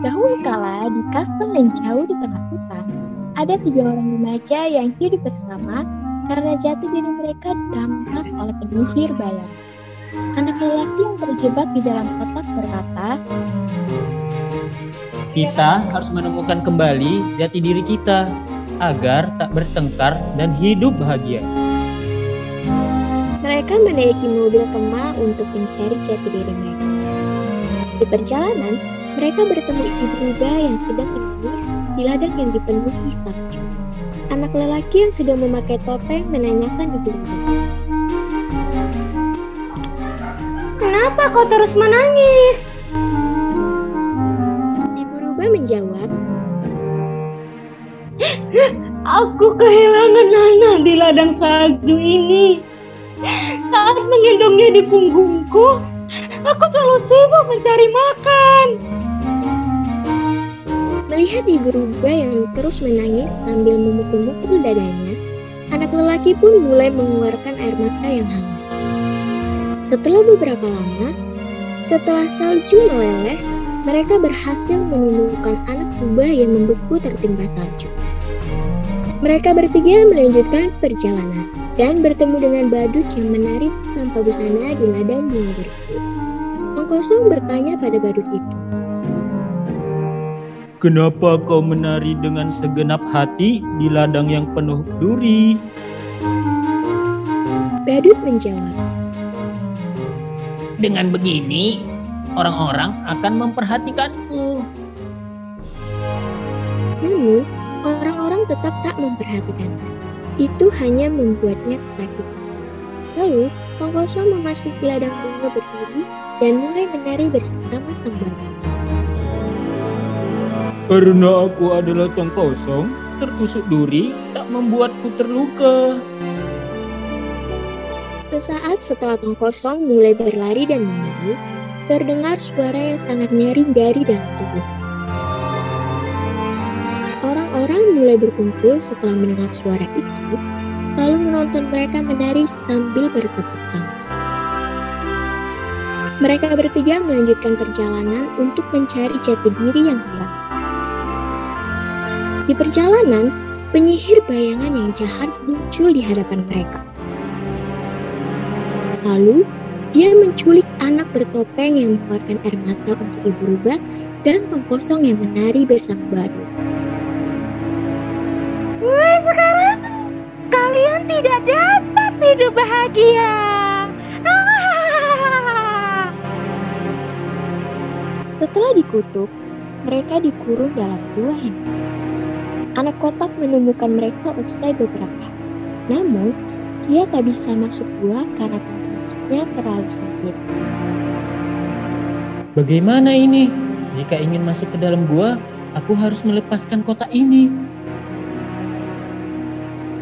Dahulu kala di kastel yang jauh di tengah hutan, ada tiga orang remaja yang hidup bersama karena jati diri mereka dirampas oleh penyihir bayang. Anak lelaki yang terjebak di dalam kotak berkata, Kita harus menemukan kembali jati diri kita agar tak bertengkar dan hidup bahagia. Mereka menaiki mobil kemah untuk mencari jati diri mereka. Di perjalanan, mereka bertemu ibu rubah yang sedang menangis di ladang yang dipenuhi salju. Anak lelaki yang sedang memakai topeng menanyakan ibu rubah. Kenapa kau terus menangis? Ibu rubah menjawab, Aku kehilangan Nana di ladang salju ini. Saat menggendongnya di punggungku, aku selalu sibuk mencari makan. Melihat ibu rubah yang terus menangis sambil memukul-mukul dadanya, anak lelaki pun mulai mengeluarkan air mata yang hangat. Setelah beberapa lama, setelah salju meleleh, mereka berhasil menemukan anak rubah yang membeku tertimpa salju. Mereka bertiga melanjutkan perjalanan dan bertemu dengan badut yang menari tanpa busana di ladang bunga berduri. Tong kosong bertanya pada badut itu. Kenapa kau menari dengan segenap hati di ladang yang penuh duri? Badut menjawab, Dengan begini, orang-orang akan memperhatikanku. namun orang-orang tetap tak memperhatikannya. Itu hanya membuatnya kesakitan. Lalu, Tong Kosong memasuki ladang bunga berduri dan mulai menari bersama sang badut. Karena aku adalah tong kosong, tertusuk duri tak membuatku terluka. Sesaat setelah Tong Kosong mulai berlari dan menari, terdengar suara yang sangat nyaring dari dalam tubuh. Orang-orang mulai berkumpul setelah mendengar suara itu, lalu menonton mereka menari sambil bertepuk tangan. Mereka bertiga melanjutkan perjalanan untuk mencari jati diri yang hilang. Di perjalanan, penyihir bayangan yang jahat muncul di hadapan mereka. Lalu, dia menculik anak bertopeng yang mengeluarkan air mata untuk ibu rubah dan tong kosong yang menari bersama badut. Tidak dapat hidup bahagia. Ah! Setelah dikutuk, mereka dikurung dalam dua handuk. Anak kotak menemukan mereka usai beberapa hari. Namun, dia tak bisa masuk gua karena pintu masuknya terlalu sempit. Bagaimana ini? Jika ingin masuk ke dalam gua, aku harus melepaskan kotak ini.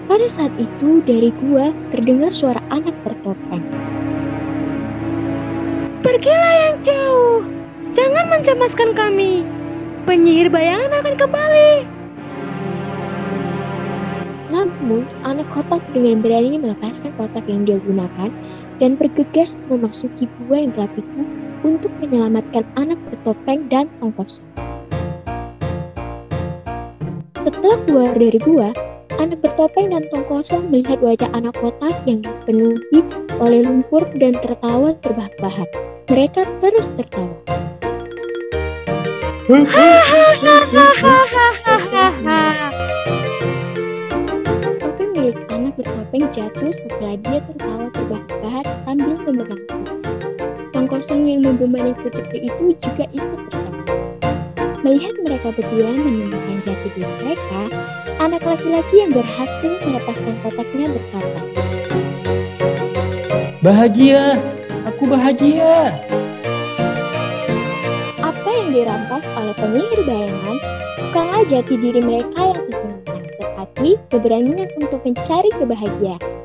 Pada saat itu, dari gua terdengar suara anak bertopeng. Pergilah yang jauh. Jangan mencemaskan kami. Penyihir bayangan akan kembali. Namun, anak kotak dengan berani melepaskan kotak yang dia gunakan dan bergegas memasuki gua yang gelap itu untuk menyelamatkan anak bertopeng dan kosong. Setelah keluar dari gua, anak bertopeng dan tong kosong melihat wajah anak kotak yang dipenuhi oleh lumpur dan tertawa terbahak-bahak. Mereka terus tertawa. Topeng milik anak bertopeng jatuh setelah dia tertawa terbahak-bahak sambil memegang. Tong kosong yang membebani putri itu juga ikut tertawa. Melihat mereka berdua menemukan jati diri mereka, anak laki-laki yang berhasil melepaskan kotaknya berkata, Bahagia, aku bahagia. apa yang dirampas oleh penyihir bayangan bukanlah jati diri mereka yang sesungguhnya, tetapi keberanian untuk mencari kebahagiaan.